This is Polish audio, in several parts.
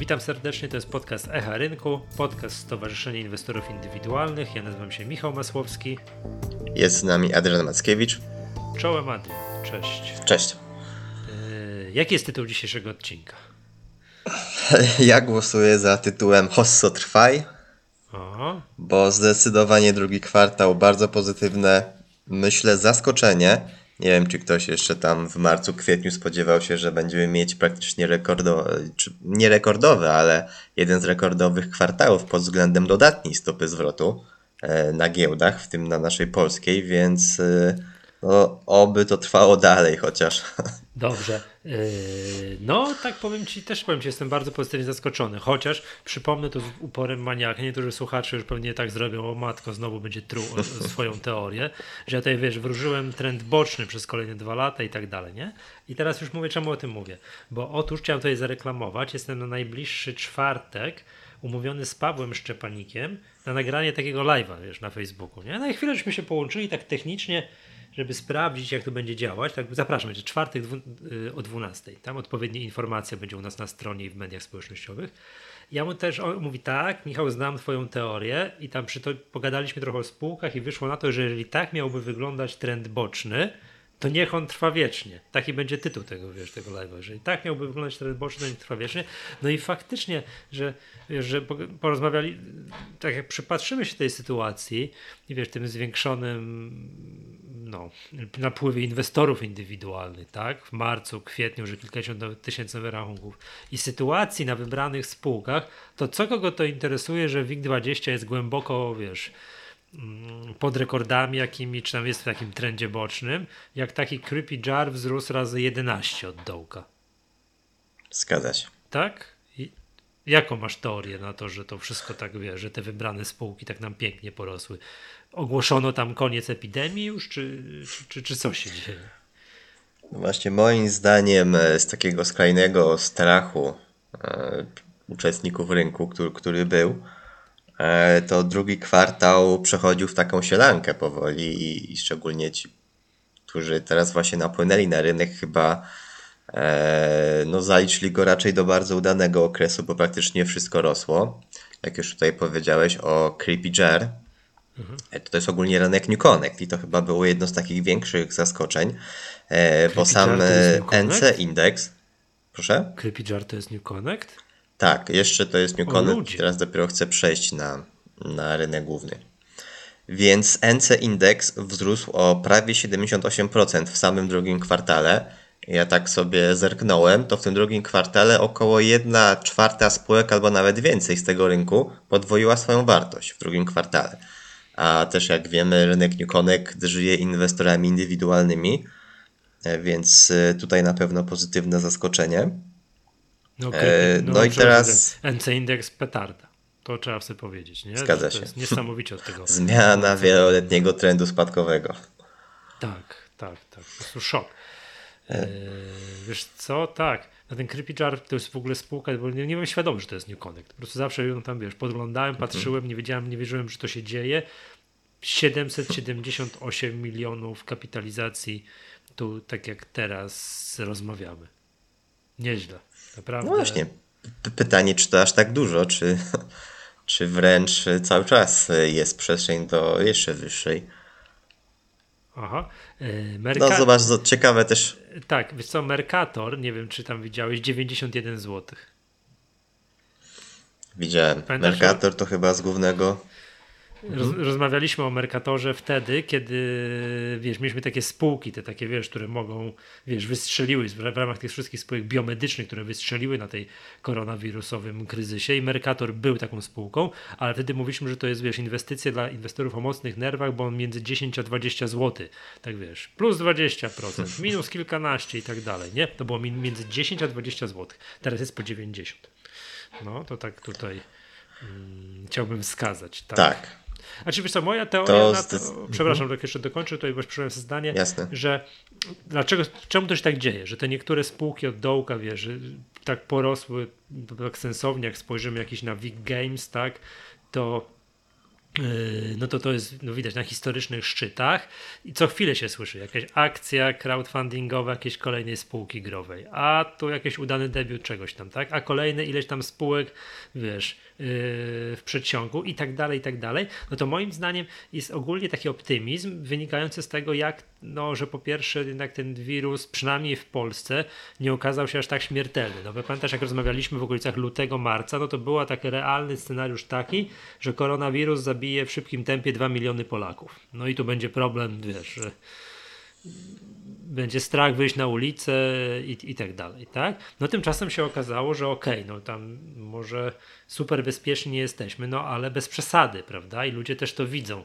Witam serdecznie, to jest podcast Echa Rynku, podcast Stowarzyszenia Inwestorów Indywidualnych. Ja nazywam się Michał Masłowski. Jest z nami Adrian Mackiewicz. Czołem Adrian, cześć. Cześć. Yy, jaki jest tytuł dzisiejszego odcinka? Ja głosuję za tytułem Hosso trwaj, bo zdecydowanie drugi kwartał bardzo pozytywne, myślę zaskoczenie. Nie wiem, czy ktoś jeszcze tam w marcu, kwietniu spodziewał się, że będziemy mieć praktycznie rekordowe, czy nie rekordowe, ale jeden z rekordowych kwartałów pod względem dodatniej stopy zwrotu e, na giełdach, w tym na naszej polskiej, więc e, no, oby to trwało dalej chociaż. dobrze. Yy, no, tak powiem Ci, też powiem Ci, jestem bardzo pozytywnie zaskoczony. Chociaż przypomnę to z uporem maniaka. Niektórzy słuchacze już pewnie tak zrobią, o matko, znowu będzie truł swoją teorię, że ja tutaj, wiesz, wróżyłem trend boczny przez kolejne dwa lata i tak dalej, nie? I teraz już mówię, czemu o tym mówię. Bo otóż chciałem tutaj zareklamować, jestem na najbliższy czwartek umówiony z Pawłem Szczepanikiem na nagranie takiego live'a, wiesz, na Facebooku, nie? Na chwilę żeśmy się połączyli tak technicznie, żeby sprawdzić, jak to będzie działać. Tak, zapraszam, będzie czwartek y, o 12. Tam odpowiednie informacje będzie u nas na stronie i w mediach społecznościowych. Ja mu też, on mówi tak, Michał, znam twoją teorię i tam przy to pogadaliśmy trochę o spółkach i wyszło na to, że jeżeli tak miałby wyglądać trend boczny, to niech on trwa wiecznie. Taki będzie tytuł tego, wiesz, tego live'a. Jeżeli tak miałby wyglądać trend boczny, to niech trwa wiecznie. No i faktycznie, że, że po- porozmawiali, tak jak przypatrzymy się tej sytuacji i wiesz, tym zwiększonym no, napływie inwestorów indywidualnych, tak? W marcu, kwietniu, że kilkadziesiąt tysięcy nowych rachunków i sytuacji na wybranych spółkach, to co kogo to interesuje, że WIG20 jest głęboko, wiesz, mm, pod rekordami jakimi, czy tam jest w takim trendzie bocznym, jak taki Creepy Jar wzrósł razy 11 od dołka, Zgadza się. tak? I jaką masz teorię na to, że to wszystko tak, wiesz, że te wybrane spółki tak nam pięknie porosły? Ogłoszono tam koniec epidemii już, czy, czy, czy, co się dzieje? No Właśnie moim zdaniem e, z takiego skrajnego strachu e, uczestników rynku, który, który był, e, to drugi kwartał przechodził w taką sielankę powoli i, i szczególnie ci, którzy teraz właśnie napłynęli na rynek chyba e, no zaliczyli go raczej do bardzo udanego okresu, bo praktycznie wszystko rosło. Jak już tutaj powiedziałeś o Creepy Jar, To jest ogólnie rynek New Connect i to chyba było jedno z takich większych zaskoczeń, e, bo sam e? NC Index, proszę? Creepy Jar to jest New Connect? Tak, jeszcze to jest New O, Connect ludzie. teraz dopiero chcę przejść na, na rynek główny. Więc NC Index wzrósł o prawie 78% w samym drugim kwartale. Ja tak sobie zerknąłem, to w tym drugim kwartale około 1 czwarta spółek albo nawet więcej z tego rynku podwoiła swoją wartość w drugim kwartale. A też jak wiemy, rynek New Connect żyje inwestorami indywidualnymi, e, więc e, tutaj na pewno pozytywne zaskoczenie. No, E, Creepy- no i przepraszam, teraz- NC Indeks petarda. To trzeba sobie powiedzieć, nie? Zgadza To się. jest niesamowicie od tego. Zmiana wieloletniego trendu spadkowego. Tak, tak, tak. Po prostu szok. Wiesz co? Tak. Na ten Creepy Jar to jest w ogóle spółka, bo nie, nie byłem świadomy, że to jest New Connect. Po prostu zawsze ją tam, wiesz, podglądałem, patrzyłem, nie wiedziałem, nie wierzyłem, że to się dzieje. 778 milionów kapitalizacji tu, tak jak teraz rozmawiamy. Nieźle. Naprawdę. No właśnie. P- pytanie, czy to aż tak dużo, czy, czy wręcz cały czas jest przestrzeń do jeszcze wyższej. Aha. E, No zobacz, zo- ciekawe też. Tak, wiesz co, Mercator, nie wiem czy tam widziałeś, 91 zł. Widziałem. Pamiętasz, Mercator to chyba z głównego. Roz, rozmawialiśmy o Mercatorze wtedy, kiedy wiesz, mieliśmy takie spółki, te takie wiesz, które mogą, wiesz, wystrzeliły w ramach tych wszystkich spółek biomedycznych, które wystrzeliły na tej koronawirusowym kryzysie i Mercator był taką spółką, ale wtedy mówiliśmy, że to jest, wiesz, inwestycja dla inwestorów o mocnych nerwach, bo on między 10 a 20 zł, tak wiesz, plus 20%, minus kilkanaście i tak dalej, nie? To było mi- między 10 a 20 zł, teraz jest po 90. No, to tak tutaj mm, chciałbym wskazać, tak? Tak, A czy wiesz co, moja teoria To na to, przepraszam, tak jeszcze dokończę, tutaj bo sobie zdanie, Jasne. że dlaczego, czemu to się tak dzieje, że te niektóre spółki od dołka, wiesz, tak porosły tak sensownie, jak spojrzymy jakiś na Big Games, tak, to Yy, no to to jest no widać na historycznych szczytach i co chwilę się słyszy jakaś akcja crowdfundingowa jakiejś kolejnej spółki growej, a tu jakiś udany debiut czegoś tam, tak? A kolejne ileś tam spółek, wiesz, w przedsionku i tak dalej, i tak dalej. No to moim zdaniem jest ogólnie taki optymizm wynikający z tego, jak, no, że po pierwsze jednak ten wirus, przynajmniej w Polsce, nie okazał się aż tak śmiertelny. No pamiętasz, jak rozmawialiśmy w okolicach lutego, marca, no to był taki realny scenariusz taki, że koronawirus zabije w szybkim tempie 2 miliony Polaków. No i tu będzie problem, wiesz, że będzie strach wyjść na ulicę i, i tak dalej, tak? No tymczasem się okazało, że okej, okay, no tam może super bezpieczni nie jesteśmy, no ale bez przesady, prawda? I ludzie też to widzą,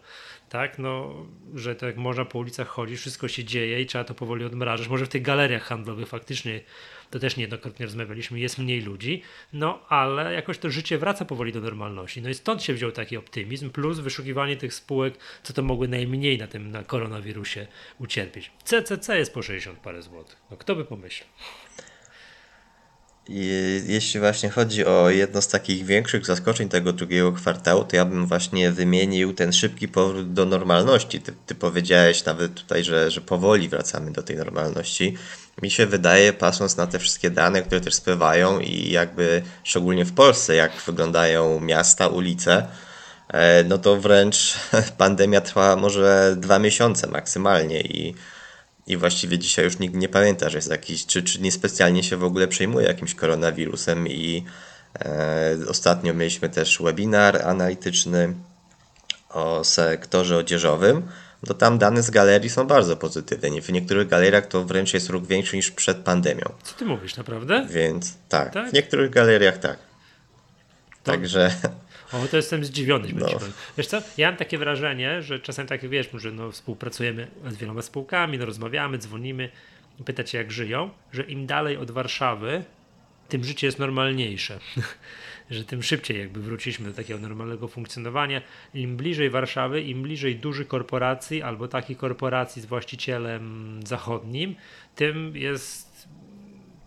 tak? No, że tak można po ulicach chodzić, wszystko się dzieje i trzeba to powoli odmrażać. Może w tych galeriach handlowych faktycznie to też niejednokrotnie rozmawialiśmy, jest mniej ludzi, no ale jakoś to życie wraca powoli do normalności. No i stąd się wziął taki optymizm, plus wyszukiwanie tych spółek, co to mogły najmniej na tym na koronawirusie ucierpieć. CCC jest po 60 parę złotych. No kto by pomyślał? Jeśli właśnie chodzi o jedno z takich większych zaskoczeń tego drugiego kwartału, to ja bym właśnie wymienił ten szybki powrót do normalności. Ty, ty powiedziałeś nawet tutaj, że, że powoli wracamy do tej normalności. Mi się wydaje, patrząc na te wszystkie dane, które też spływają i jakby szczególnie w Polsce, jak wyglądają miasta, ulice, e, no to wręcz pandemia trwa może dwa miesiące maksymalnie i i właściwie dzisiaj już nikt nie pamięta, że jest jakiś, czy, czy niespecjalnie się w ogóle przejmuje jakimś koronawirusem i e, ostatnio mieliśmy też webinar analityczny o sektorze odzieżowym, to tam dane z galerii są bardzo pozytywne. W niektórych galeriach to wręcz jest ruch większy niż przed pandemią. Co ty mówisz, naprawdę? Więc tak, tak? w niektórych galeriach tak. To... Także o, to jestem zdziwiony. No. Wiesz co, ja mam takie wrażenie, że czasem tak wiesz, że no, współpracujemy z wieloma spółkami, no, rozmawiamy, dzwonimy, pytać jak żyją, że im dalej od Warszawy, tym życie jest normalniejsze. że tym szybciej jakby wróciliśmy do takiego normalnego funkcjonowania. Im bliżej Warszawy, im bliżej dużych korporacji albo takich korporacji z właścicielem zachodnim, tym jest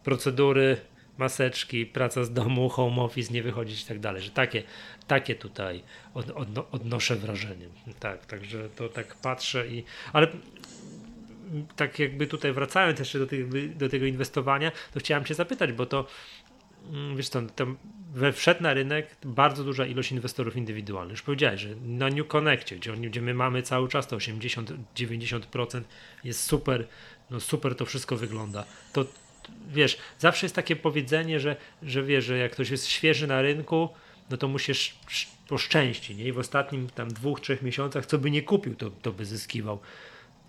procedury maseczki, praca z domu, home office, nie wychodzić i tak dalej, że takie, takie tutaj od, od, odnoszę wrażenie. Tak, także to tak patrzę i, ale tak jakby tutaj wracając jeszcze do, tych, do tego inwestowania, to chciałem cię zapytać, bo to mm, wiesz to, to we wszedł na rynek bardzo duża ilość inwestorów indywidualnych. Już powiedziałeś, że na New Connectie, gdzie, gdzie my mamy cały czas to 80-90% jest super, no super to wszystko wygląda. To wiesz, zawsze jest takie powiedzenie, że, że wiesz, że jak ktoś jest świeży na rynku, no to musisz po szczęści, nie? I w ostatnim tam dwóch, trzech miesiącach, co by nie kupił, to, to by zyskiwał.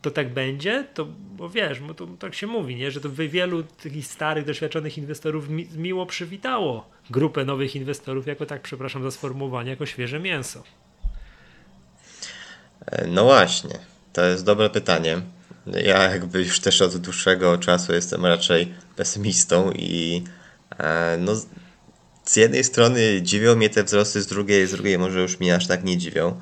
To tak będzie, to bo wiesz, bo to tak się mówi, nie? że to wielu tych starych, doświadczonych inwestorów mi, miło przywitało grupę nowych inwestorów, jako tak, przepraszam za sformułowanie, jako świeże mięso. E, no właśnie, to jest dobre pytanie. Ja jakby już też od dłuższego czasu jestem raczej pesymistą i e, no, z jednej strony dziwią mnie te wzrosty, z drugiej, z drugiej może już mnie aż tak nie dziwią,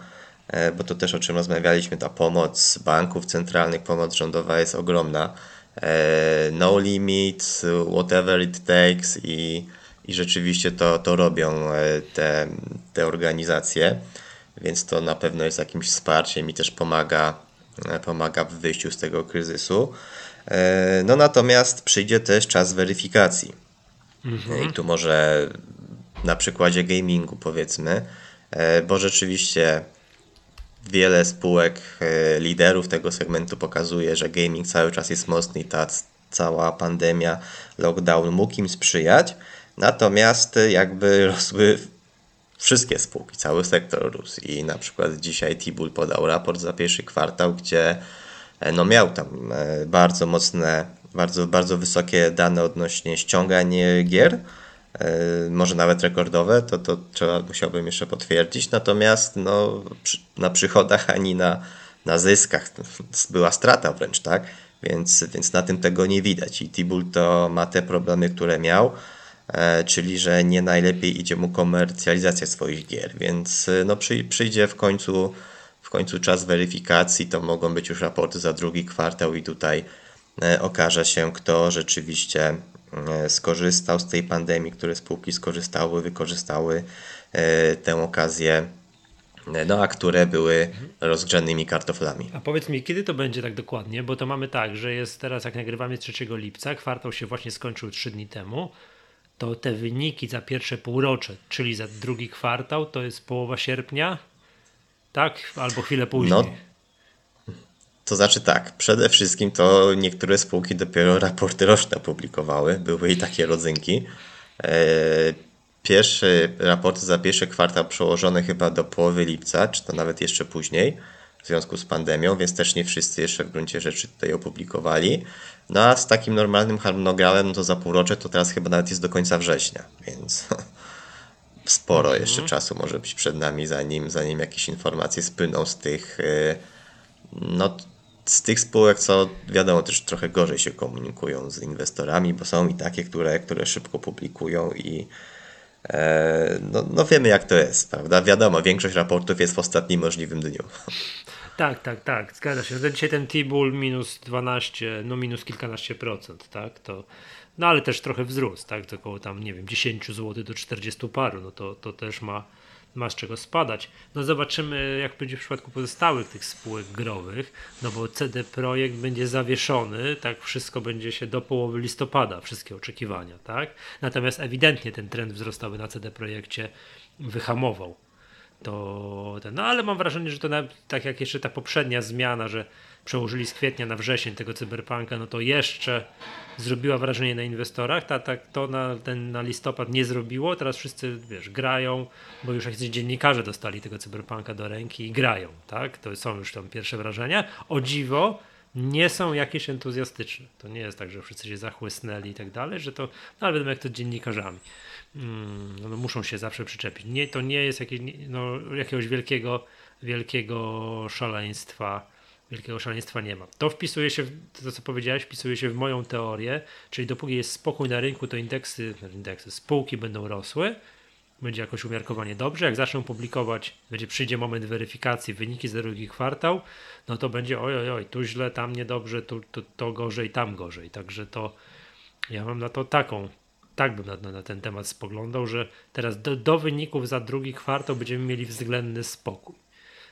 e, bo to też o czym rozmawialiśmy, ta pomoc banków centralnych, pomoc rządowa jest ogromna. E, no limit, whatever it takes i, i rzeczywiście to, to robią te, te organizacje, więc to na pewno jest jakimś wsparciem i też pomaga pomaga w wyjściu z tego kryzysu. E, no natomiast przyjdzie też czas weryfikacji. Mhm. I tu może na przykładzie gamingu powiedzmy, e, bo rzeczywiście wiele spółek liderów tego segmentu pokazuje, że gaming cały czas jest mocny i ta cała pandemia, lockdown mógł im sprzyjać. Natomiast jakby rosły wszystkie spółki, cały sektor rósł. I na przykład dzisiaj Tibul podał raport za pierwszy kwartał, gdzie e, no miał tam e, bardzo mocne, bardzo, bardzo wysokie dane odnośnie ściągań gier, e, może nawet rekordowe, to, to trzeba, musiałbym jeszcze potwierdzić, natomiast no, na przychodach ani na, na zyskach była strata wręcz, tak? Więc, więc na tym tego nie widać. I Tibul to ma te problemy, które miał, czyli że nie najlepiej idzie mu komercjalizacja swoich gier, więc e, no przy, przyjdzie w końcu, w końcu czas weryfikacji, to mogą być już raporty za drugi kwartał i tutaj e, okaże się, kto rzeczywiście skorzystał z tej pandemii, które spółki skorzystały, wykorzystały tę okazję no a które były rozgrzanymi kartoflami. A powiedz mi, kiedy to będzie tak dokładnie? Bo to mamy tak, że jest teraz, jak nagrywamy 3 lipca, kwartał się właśnie skończył 3 dni temu, to te wyniki za pierwsze półrocze, czyli za drugi kwartał, to jest połowa sierpnia, tak? Albo chwilę później. No, to znaczy tak, przede wszystkim to niektóre spółki dopiero raporty roczne publikowały, były i takie rodzynki. E, pierwsze raporty za pierwszy kwartał przełożone chyba do połowy lipca, czy to nawet jeszcze później, w związku z pandemią, więc też nie wszyscy jeszcze w gruncie rzeczy tutaj opublikowali. No a z takim normalnym harmonogramem, no to za półrocze to teraz chyba nawet jest do końca września, więc sporo mhm. jeszcze czasu może być przed nami, zanim, zanim jakieś informacje spłyną z tych, e, no, z tych spółek, co wiadomo też trochę gorzej się komunikują z inwestorami, bo są i takie, które, które szybko publikują i e, no, no wiemy jak to jest, prawda? Wiadomo, większość raportów jest w ostatnim możliwym dniu. Tak, tak, tak, zgadza się. No, dzisiaj ten T-Bull minus 12, no minus kilkanaście procent, tak, to no ale też trochę wzrósł, tak, to około tam, nie wiem, 10 zł do 40 paru, no to, to też ma, ma z czego spadać. No zobaczymy, jak będzie w przypadku pozostałych tych spółek growych, no bo CD Projekt będzie zawieszony, tak, wszystko będzie się do połowy listopada, wszystkie oczekiwania, tak, natomiast ewidentnie ten trend wzrostowy na CD Projekcie wyhamował to ten, no ale mam wrażenie, że to na, tak jak jeszcze ta poprzednia zmiana, że przełożyli z kwietnia na wrzesień tego cyberpunka, no to jeszcze zrobiła wrażenie na inwestorach, ta, ta, to na, ten, na listopad nie zrobiło, teraz wszyscy wiesz, grają, bo już jakiś dziennikarze dostali tego cyberpunka do ręki i grają, tak, to są już tam pierwsze wrażenia, o dziwo nie są jakieś entuzjastyczne, to nie jest tak, że wszyscy się zachłysnęli i tak dalej, że to, no ale wiadomo jak to dziennikarzami mm, no, muszą się zawsze przyczepić. Nie, to nie jest jakieś, no, jakiegoś wielkiego, wielkiego szaleństwa. Wielkiego szaleństwa nie ma. To wpisuje się, w, to co powiedziałeś, wpisuje się w moją teorię, czyli dopóki jest spokój na rynku, to indeksy, znaczy indeksy spółki będą rosły, będzie jakoś umiarkowanie dobrze. Jak zaczną publikować, będzie przyjdzie moment weryfikacji, wyniki za drugi kwartał, no to będzie oj, oj, oj, tu źle, tam niedobrze, tu, tu, to gorzej, tam gorzej. Także to ja mam na to taką tak bym na, na, ten temat spoglądał, że teraz do, do, wyników za drugi kwartał będziemy mieli względny spokój.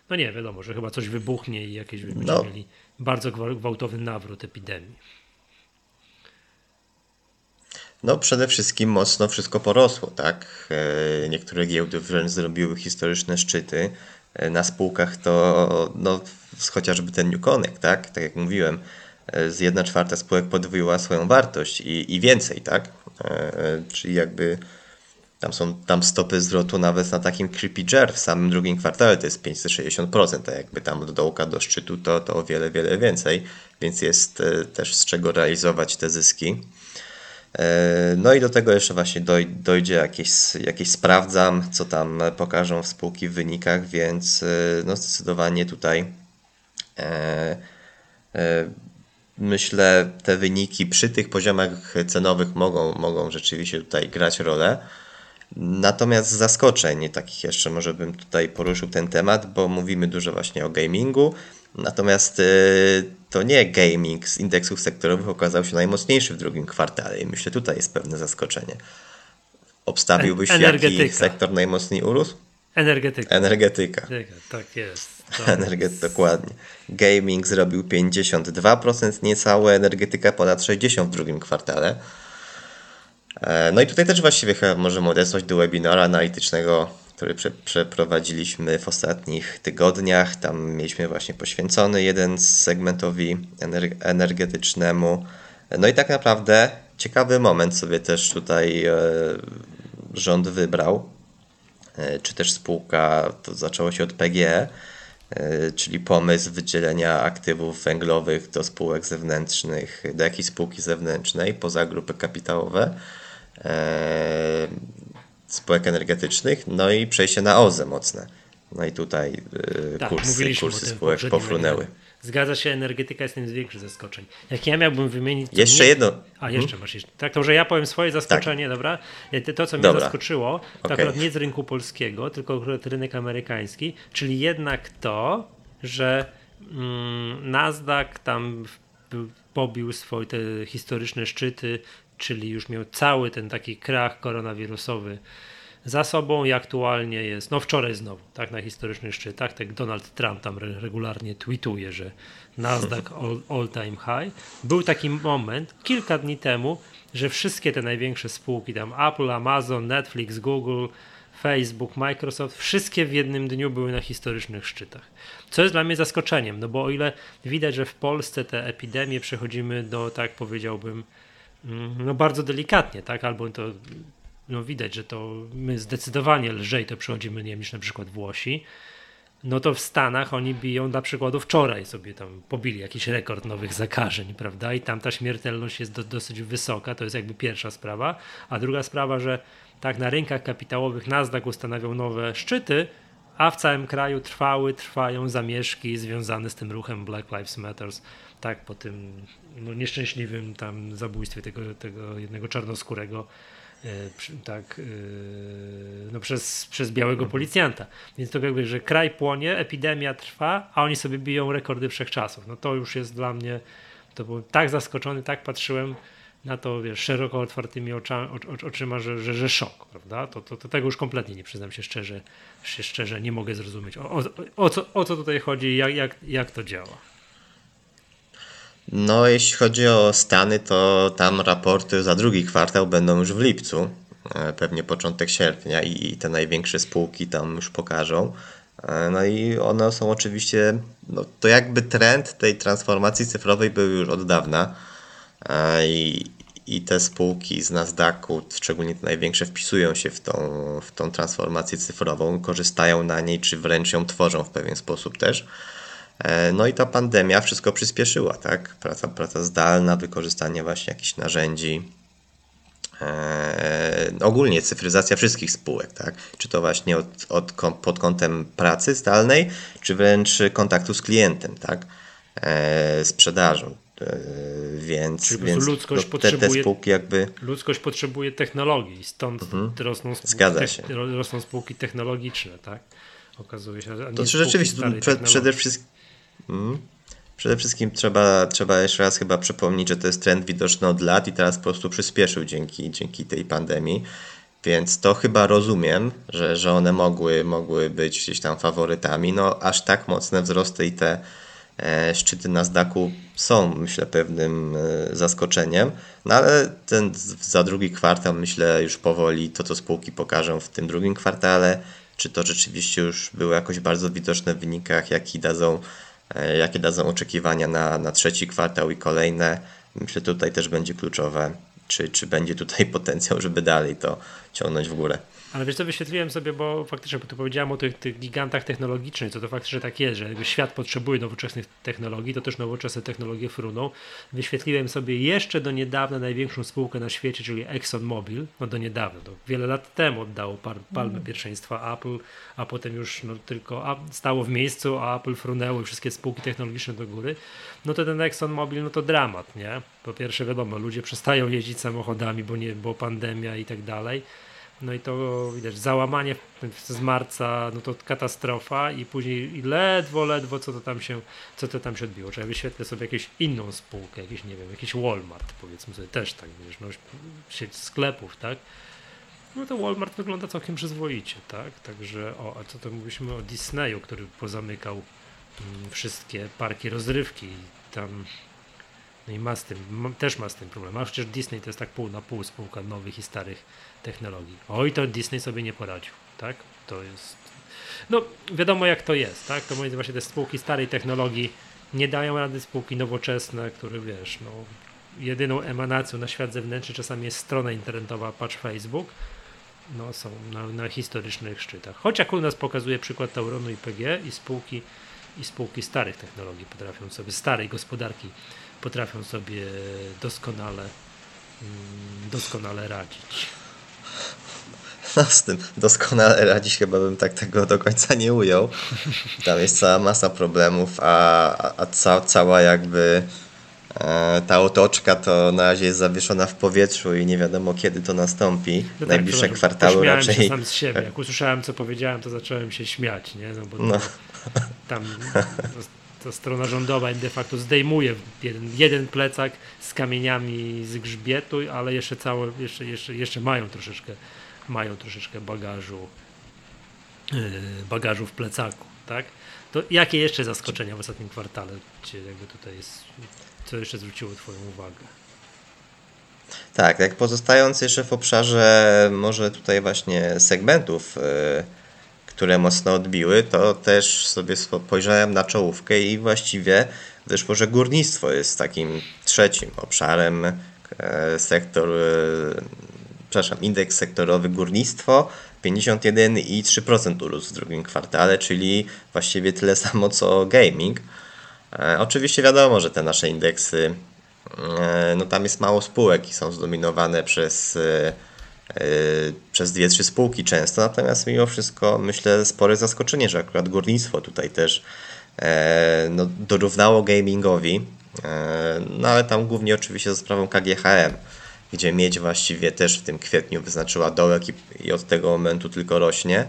No nie, wiadomo, że chyba coś wybuchnie i jakieś będziemy no. mieli bardzo gwałtowny nawrót epidemii. No przede wszystkim mocno wszystko porosło, tak? E, niektóre giełdy wręcz zrobiły historyczne szczyty. E, na spółkach to no, chociażby ten New Connect, tak? Tak jak mówiłem, e, z 1 czwarta spółek podwoiła swoją wartość i, i więcej, tak? E, czyli jakby tam są tam stopy zwrotu nawet na takim Creepy Jer w samym drugim kwartale to jest 560%, a jakby tam od dołka do szczytu to, to o wiele, wiele więcej, więc jest e, też z czego realizować te zyski. E, no i do tego jeszcze właśnie dojdzie jakieś, jakieś sprawdzam, co tam pokażą w spółki w wynikach, więc no zdecydowanie tutaj myślę, te wyniki przy tych poziomach cenowych mogą, mogą rzeczywiście tutaj grać rolę. Natomiast zaskoczeń takich jeszcze może bym tutaj poruszył ten temat, bo mówimy dużo właśnie o gamingu. Natomiast y, to nie gaming z indeksów sektorowych okazał się najmocniejszy w drugim kwartale i myślę tutaj jest pewne zaskoczenie. Obstawiłbyś jaki sektor najmocniej urósł? Energetyka. Energetyka. Tak jest. Energet, dokładnie. Gaming zrobił 52% niecałe, energetyka ponad 60% w drugim kwartale. E, no i tutaj też właściwie chyba możemy odesłać do webinara analitycznego, który prze, przeprowadziliśmy w ostatnich tygodniach. Tam mieliśmy właśnie poświęcony jeden segmentowi energetycznemu. No i tak naprawdę ciekawy moment sobie też tutaj e, rząd wybrał, e, czy też spółka, to zaczęło się od PGE, E, czyli pomysł wydzielenia aktywów węglowych do spółek zewnętrznych, do jakiejś spółki zewnętrznej poza grupy kapitałowe, e, spółek energetycznych, no i przejście na OZE mocne. No i tutaj e, tak, kursy, kursy spółek pofrunęły. Zgadza się, energetyka jest jednym z większych zaskoczeń. Jak ja miałbym wymienić. Jeszcze nie... jedno. A, jeszcze hmm? masz jeszcze. Tak, to że ja powiem swoje zaskoczenie, tak. dobra? To, co mnie dobra. zaskoczyło, to okay. akurat nie z rynku polskiego, tylko akurat rynek amerykański, czyli jednak to, że mm, Nasdaq tam pobił swoje te historyczne szczyty, czyli już miał cały ten taki krach koronawirusowy za sobą i aktualnie jest, no wczoraj znowu, tak, na historycznych szczytach, tak Donald Trump tam regularnie tweetuje, że Nasdaq all, all time high. Był taki moment kilka dni temu, że wszystkie te największe spółki, tam Apple, Amazon, Netflix, Google, Facebook, Microsoft, wszystkie w jednym dniu były na historycznych szczytach. Co jest dla mnie zaskoczeniem, no bo o ile widać, że w Polsce te epidemie przechodzimy do, tak powiedziałbym, mm, no bardzo delikatnie, tak, albo to no widać, że to my zdecydowanie lżej to przechodzimy nie niż na przykład Włosi, no to w Stanach oni biją dla przykładu wczoraj sobie tam pobili jakiś rekord nowych zakażeń, prawda? I tam ta śmiertelność jest do, dosyć wysoka, to jest jakby pierwsza sprawa. A druga sprawa, że tak na rynkach kapitałowych Nasdaq ustanawiał nowe szczyty, a w całym kraju trwały, trwają zamieszki związane z tym ruchem Black Lives Matter, tak po tym no, nieszczęśliwym tam zabójstwie tego, tego jednego czarnoskórego tak, e, no przez, przez białego policjanta. Więc to jakby, że kraj płonie, epidemia trwa, a oni sobie biją rekordy wszechczasów. No to już jest dla mnie, to byłem tak zaskoczony, tak patrzyłem, na to wiesz, szeroko otwartymi oczami, oczyma, że, że, że szok, prawda? To, to, to tego już kompletnie nie przyznam się szczerze, się szczerze nie mogę zrozumieć. O, o, o, co, o co tutaj chodzi jak, jak, jak to działa? No, jeśli chodzi o Stany, to tam raporty za drugi kwartał będą już w lipcu, e, pewnie początek sierpnia i te największe spółki tam już pokażą. E, no i one są oczywiście, no to jakby trend tej transformacji cyfrowej był już od dawna e, i, i te spółki z Nasdaqu, szczególnie te największe, wpisują się w tą, w tą transformację cyfrową, korzystają na niej, czy wręcz ją tworzą w pewien sposób też. E, no i ta pandemia wszystko przyspieszyła, tak? Praca, praca zdalna, wykorzystanie właśnie jakichś narzędzi, e, ogólnie cyfryzacja wszystkich spółek, tak? Czy to właśnie od, od, pod kątem pracy zdalnej, czy wręcz kontaktu z klientem, tak? E, sprzedażą. E, więc, Czyli więc ludzkość no, potrzebuje, te, spółki jakby... Ludzkość potrzebuje technologii, stąd mhm. rosną, spółki, się. rosną spółki technologiczne, tak? Okazuje się, to rzeczywiście przed, przede wszystkim mm, Przede wszystkim trzeba, trzeba jeszcze raz chyba przypomnieć, że to jest trend widoczny od lat i teraz po prostu przyspieszył dzięki, dzięki tej pandemii. Więc to chyba rozumiem, że, że one mogły, mogły być gdzieś tam faworytami. No aż tak mocne wzrosty i te E, szczyty Nasdaqu są, myślę, pewnym e, zaskoczeniem, no ale ten za drugi kwartał, myślę, już powoli to, co spółki pokażą w tym drugim kwartale, czy to rzeczywiście już było jakoś bardzo widoczne w wynikach, jakie dadzą, e, jakie dadzą oczekiwania na, na trzeci kwartał i kolejne. Myślę, tutaj też będzie kluczowe, czy, czy będzie tutaj potencjał, żeby dalej to ciągnąć w górę. Ale wiesz co, wyświetliłem sobie, bo faktycznie, bo tu powiedziałem o tych, tych gigantach technologicznych, co to faktycznie tak jest, że jakby świat potrzebuje nowoczesnych technologii, to też nowoczesne technologie fruną. Wyświetliłem sobie jeszcze do niedawna największą spółkę na świecie, czyli ExxonMobil, no do niedawna, to wiele lat temu oddało par, palmę mm. pierwszeństwa Apple, a potem już no, tylko stało w miejscu, a Apple frunęło i wszystkie spółki technologiczne do góry. No to ten ExxonMobil, no to dramat, nie? Po pierwsze wiadomo, ludzie przestają jeździć samochodami, bo, nie, bo pandemia i tak dalej no i to widać, załamanie z marca, no to katastrofa i później ledwo, ledwo co to tam się, co to tam się odbiło. Czy ja wyświetlę sobie jakąś inną spółkę, jakiś, nie wiem, jakiś Walmart powiedzmy sobie też tak, wiesz, no, sieć sklepów, tak? No to Walmart wygląda całkiem przyzwoicie, tak? Także, o, a co to mówiliśmy o Disneyu, który pozamykał mm, wszystkie parki rozrywki tam no i ma z tym, ma, też ma z tym problem. A przecież Disney to jest tak pół na pół spółka nowych i starych technologii. Oj, to Disney sobie nie poradził, tak? To jest. No, wiadomo jak to jest, tak? To właśnie te spółki starej technologii nie dają rady spółki nowoczesne, które wiesz, no, jedyną emanacją na świat zewnętrzny czasami jest strona internetowa, patrz Facebook, no są na, na historycznych szczytach. Choć jak u nas pokazuje przykład Tauronu i PG i spółki i spółki starych technologii potrafią sobie, starej gospodarki potrafią sobie doskonale mm, doskonale radzić. No z tym doskonale radzić chyba bym tak tego do końca nie ujął. Tam jest cała masa problemów, a, a ca, cała jakby e, ta otoczka to na razie jest zawieszona w powietrzu i nie wiadomo kiedy to nastąpi. No tak, Najbliższe tak, kwartały raczej. się sam z siebie. Jak usłyszałem co powiedziałem, to zacząłem się śmiać, nie? No bo no. tam ta strona rządowa de facto zdejmuje jeden, jeden plecak z kamieniami z grzbietu, ale jeszcze całe, jeszcze, jeszcze, jeszcze mają troszeczkę mają troszeczkę bagażu, yy, bagażu w plecaku, tak? To jakie jeszcze zaskoczenia w ostatnim kwartale cię jakby tutaj jest, co jeszcze zwróciło twoją uwagę? Tak, jak pozostając jeszcze w obszarze może tutaj właśnie segmentów, yy, które mocno odbiły, to też sobie spojrzałem na czołówkę i właściwie wyszło, że górnictwo jest takim trzecim obszarem. Yy, sektor, yy, przepraszam, indeks sektorowy górnictwo 51,3% urósł w drugim kwartale, czyli właściwie tyle samo co gaming. Oczywiście wiadomo, że te nasze indeksy E, no tam jest mało spółek i są zdominowane przez, e, e, przez dwie, trzy spółki często, natomiast mimo wszystko myślę spore zaskoczenie, że akurat górnictwo tutaj też no, dorównało gamingowi, no ale tam głównie oczywiście za sprawą KGHM, gdzie miedź właściwie też w tym kwietniu wyznaczyła dołek i, i od tego momentu tylko rośnie.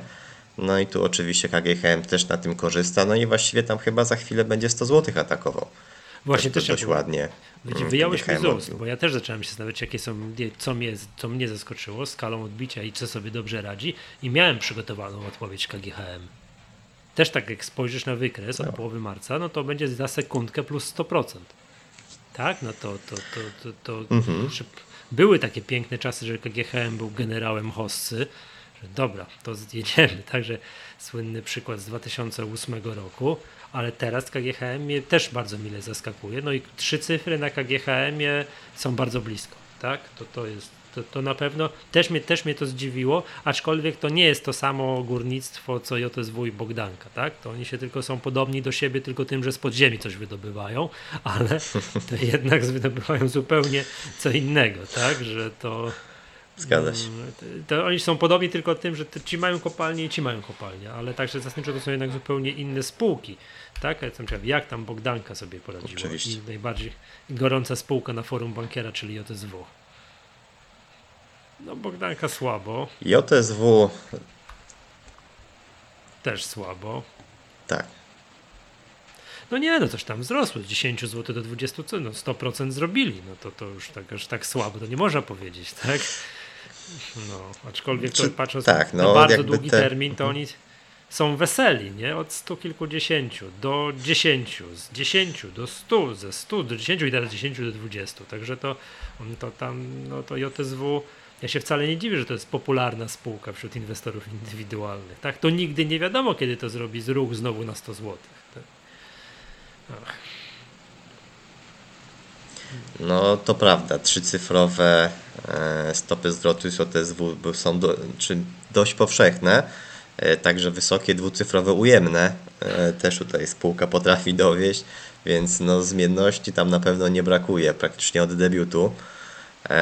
No i tu oczywiście KGHM też na tym korzysta, no i właściwie tam chyba za chwilę będzie 100 zł atakował. Właśnie też dość ładnie. Mm, wyjąłeś mi z ust, bo ja też zacząłem się zastanawiać, jakie są, co mnie, co mnie zaskoczyło skalą odbicia i co sobie dobrze radzi i miałem przygotowaną odpowiedź KGHM. Też tak jak spojrzysz na wykres od no. połowy marca, no to będzie za sekundkę plus 100%. Tak? No to, to, to, to, to mhm. były takie piękne czasy, że KGHM był generałem hossy, że dobra, to zjedziemy. Także słynny przykład z 2008 roku ale teraz KGHM mnie też bardzo mile zaskakuje. No i trzy cyfry na KGHM są bardzo blisko, tak? To, to jest to, to na pewno też mnie, też mnie to zdziwiło, aczkolwiek to nie jest to samo górnictwo, co JSW i Bogdanka, tak? To oni się tylko są podobni do siebie tylko tym, że z podziemi coś wydobywają, ale to jednak wydobywają zupełnie co innego, tak? Że to Zgadza się. Mm, to oni są podobni tylko tym, że ci mają kopalnię i ci mają kopalnię, ale także zasadniczo to są jednak zupełnie inne spółki. Tak? Ja jestem ciekaw, jak tam Bogdanka sobie poradziła. Oczywiście. I najbardziej gorąca spółka na forum bankiera, czyli JSW. No Bogdanka słabo. JSW też słabo. Tak. No nie, no coś tam wzrosło z 10 zł do 20, no 100% zrobili. No to, to już tak, aż tak słabo, to nie można powiedzieć, tak? No, aczkolwiek to, patrząc tak, no, na bardzo długi te... termin, to oni są weseli, nie? Od stu kilkudziesięciu do dziesięciu, z dziesięciu do stu, ze stu do dziesięciu i teraz dziesięciu do dwudziestu. Także to, to tam, no to JSW, ja się wcale nie dziwię, że to jest popularna spółka wśród inwestorów indywidualnych. Tak, to nigdy nie wiadomo, kiedy to zrobi z ruch znowu na 100 zł. Tak? No to prawda, trzycyfrowe e, stopy zwrotu z OTSW są do, czy dość powszechne, e, także wysokie dwucyfrowe ujemne e, też tutaj spółka potrafi dowieść, więc no zmienności tam na pewno nie brakuje praktycznie od debiutu.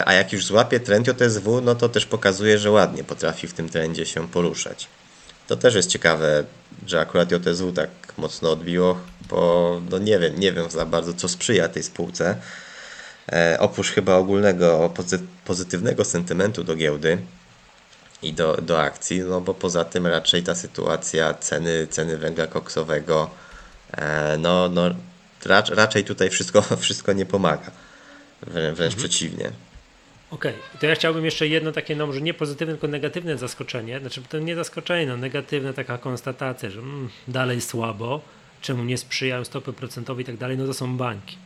A jak już złapie trend JSW, no to też pokazuje, że ładnie potrafi w tym trendzie się poruszać. To też jest ciekawe, że akurat JSW tak mocno odbiło, bo no nie wiem, nie wiem za bardzo co sprzyja tej spółce. E, oprócz chyba ogólnego pozytywnego sentymentu do giełdy i do, do akcji, no bo poza tym raczej ta sytuacja ceny, ceny węgla koksowego, e, no, no raczej tutaj wszystko, wszystko nie pomaga. Wręcz, wręcz mhm. przeciwnie. Okej, okay. to ja chciałbym jeszcze jedno takie, no może nie pozytywne, tylko negatywne zaskoczenie. Znaczy to nie zaskoczenie, no negatywna taka konstatacja, że mm, dalej słabo, czemu nie sprzyjają stopy procentowe i tak dalej, no to są banki.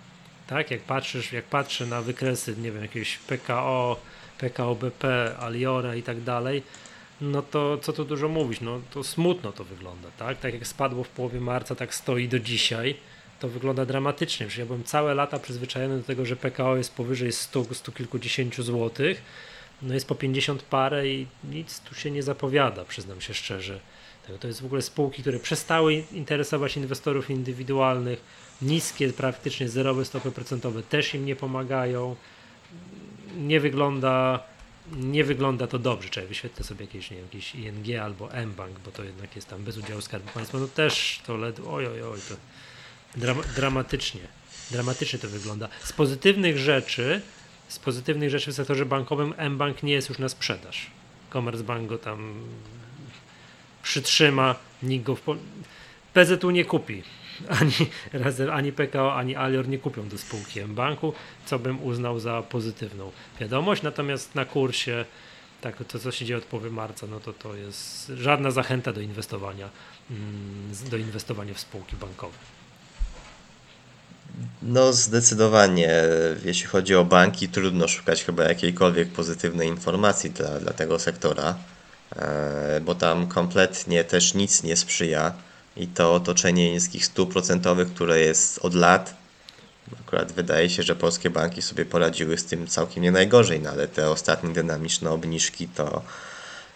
Tak, jak patrzysz, jak patrzę na wykresy, nie wiem, jakieś PKO, PKO BP, Aliora i tak dalej, no to co tu dużo mówić, no to smutno to wygląda, tak? Tak jak spadło w połowie marca, tak stoi do dzisiaj to wygląda dramatycznie. Przecież ja byłem całe lata przyzwyczajony do tego, że PKO jest powyżej 100, 100 kilkudziesięciu złotych. No jest po 50 parę i nic tu się nie zapowiada, przyznam się szczerze. To jest w ogóle spółki, które przestały interesować inwestorów indywidualnych. Niskie, praktycznie zerowe stopy procentowe też im nie pomagają. Nie wygląda, nie wygląda to dobrze. Trzeba wyświetlę sobie jakieś, nie wiem, jakieś ING albo mBank, bo to jednak jest tam bez udziału Skarbu Państwa. No też to ledwo, oj, oj, oj, to dramatycznie. Dramatycznie to wygląda. Z pozytywnych rzeczy, z pozytywnych rzeczy w sektorze bankowym mBank nie jest już na sprzedaż. Commerzbank go tam przytrzyma, nikt go w po... PZU nie kupi. Ani, razem, ani PKO, ani Alior nie kupią do spółki mBanku, co bym uznał za pozytywną wiadomość. Natomiast na kursie tak, to co się dzieje od połowy marca, no to to jest żadna zachęta do inwestowania, mm, do inwestowania w spółki bankowe. No zdecydowanie, jeśli chodzi o banki, trudno szukać chyba jakiejkolwiek pozytywnej informacji dla, dla tego sektora, bo tam kompletnie też nic nie sprzyja i to otoczenie niskich stóp procentowych, które jest od lat, akurat wydaje się, że polskie banki sobie poradziły z tym całkiem nie najgorzej, no ale te ostatnie dynamiczne obniżki to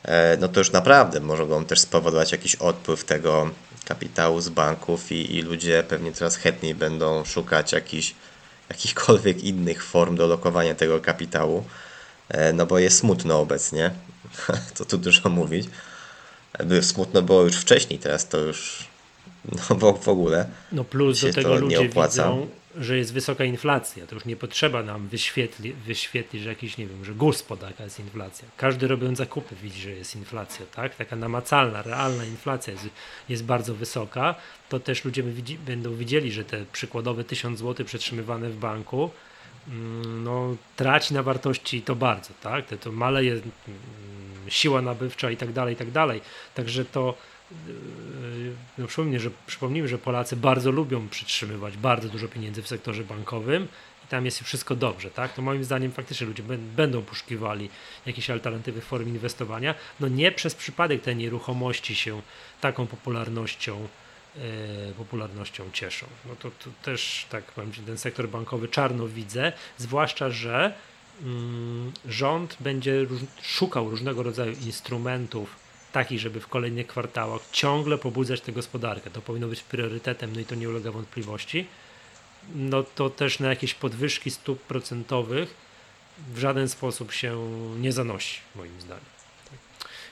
e, no to już naprawdę mogą też spowodować jakiś odpływ tego kapitału z banków i, i ludzie pewnie coraz chętniej będą szukać jakichś, jakichkolwiek innych form do lokowania tego kapitału, e, no bo jest smutno obecnie, to tu dużo mówić. E, smutno było już wcześniej, teraz to już no bo w ogóle. No plus do tego ludzie widzą, że jest wysoka inflacja. To już nie potrzeba nam wyświetli, wyświetlić, że jakiś, nie wiem, że GUS poda jaka jest inflacja. Każdy robiąc zakupy widzi, że jest inflacja, tak? Taka namacalna, realna inflacja jest, jest bardzo wysoka. To też ludzie widzi, będą widzieli, że te przykładowe 1000 zł przetrzymywane w banku no, traci na wartości to bardzo, tak? To, to maleje mm, siła nabywcza i tak dalej, i tak dalej. Także to Yy, no przypomnij, że, przypomnijmy, że Polacy bardzo lubią przytrzymywać bardzo dużo pieniędzy w sektorze bankowym i tam jest wszystko dobrze, tak? To moim zdaniem faktycznie ludzie będą poszukiwali jakiejś alternatywy form inwestowania. No nie przez przypadek te nieruchomości się taką popularnością popularnością cieszą. No to, to też tak powiem, ten sektor bankowy czarno widzę, zwłaszcza, że mm, rząd będzie róż, szukał różnego rodzaju instrumentów taki, żeby w kolejnych kwartałach ciągle pobudzać tę gospodarkę. To powinno być priorytetem, no i to nie ulega wątpliwości. No to też na jakieś podwyżki stóp procentowych w żaden sposób się nie zanosi, moim zdaniem.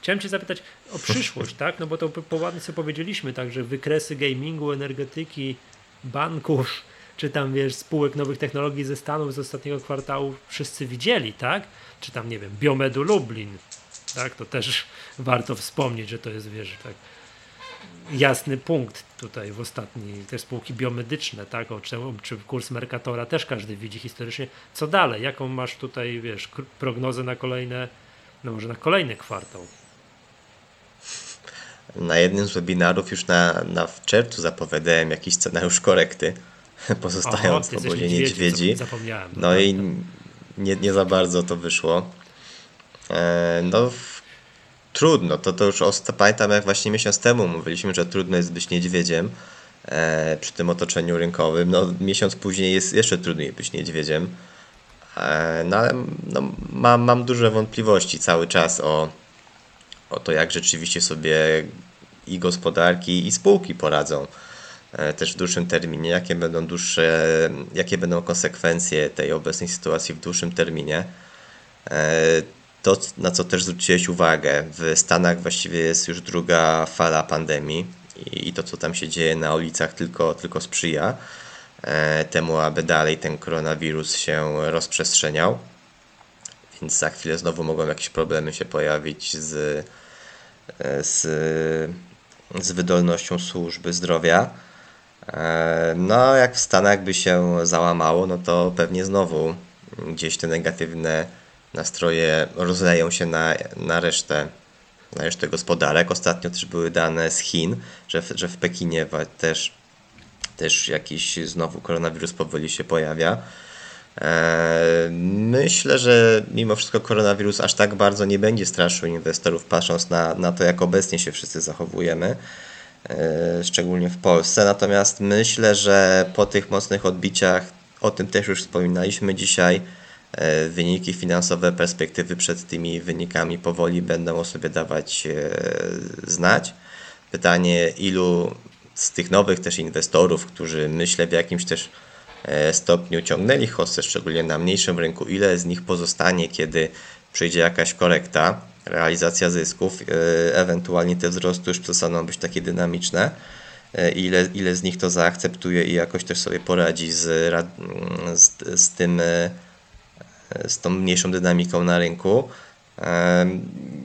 Chciałem Cię zapytać o przyszłość, tak? No bo to poładnie sobie powiedzieliśmy, tak, że wykresy gamingu, energetyki, banków, czy tam wiesz, spółek nowych technologii ze Stanów z ostatniego kwartału wszyscy widzieli, tak? Czy tam, nie wiem, Biomedu Lublin, tak? To też warto wspomnieć, że to jest, wiesz, tak jasny punkt tutaj w ostatniej, te spółki biomedyczne, tak, o, czy, czy kurs Mercatora też każdy widzi historycznie. Co dalej? Jaką masz tutaj, wiesz, prognozę na kolejne, no może na kolejny kwartał? Na jednym z webinarów już na, na w czerwcu zapowiadałem jakiś scenariusz korekty, pozostając w obozie niedźwiedzi. Zapomniałem. No, no i nie, nie za bardzo to wyszło. E, no, trudno. To, to już pamiętam, jak właśnie miesiąc temu mówiliśmy, że trudno jest być niedźwiedziem e, przy tym otoczeniu rynkowym. No, miesiąc później jest jeszcze trudniej być niedźwiedziem. E, no ale no, mam, mam duże wątpliwości cały czas o, o to, jak rzeczywiście sobie i gospodarki, i spółki poradzą też w dłuższym terminie, jakie będą dłuższe, jakie będą konsekwencje tej obecnej sytuacji w dłuższym terminie to, na co też zwróciłeś uwagę, w Stanach właściwie jest już druga fala pandemii i to, co tam się dzieje na ulicach, tylko, tylko sprzyja e, temu, aby dalej ten koronawirus się rozprzestrzeniał. Więc za chwilę znowu mogą jakieś problemy się pojawić z, e, z, z wydolnością służby zdrowia. E, no, jak w Stanach by się załamało, no to pewnie znowu gdzieś te negatywne nastroje rozleją się na, na resztę na resztę gospodarek. Ostatnio też były dane z Chin, że w, że w Pekinie też, też jakiś znowu koronawirus powoli się pojawia. Eee, myślę, że mimo wszystko koronawirus aż tak bardzo nie będzie straszył inwestorów, patrząc na, na to, jak obecnie się wszyscy zachowujemy, eee, szczególnie w Polsce. Natomiast myślę, że po tych mocnych odbiciach, o tym też już wspominaliśmy dzisiaj, E, wyniki finansowe, perspektywy przed tymi wynikami powoli będą o sobie dawać e, znać. Pytanie, ilu z tych nowych też inwestorów, którzy myślę w jakimś też e, stopniu ciągnęli hossę, szczególnie na mniejszym rynku, ile z nich pozostanie, kiedy przyjdzie jakaś korekta, realizacja zysków, ewentualnie te wzrosty już przestaną być takie dynamiczne, ile, ile z nich to zaakceptuje i jakoś też sobie poradzi z, z, z tym z tą mniejszą dynamiką na rynku.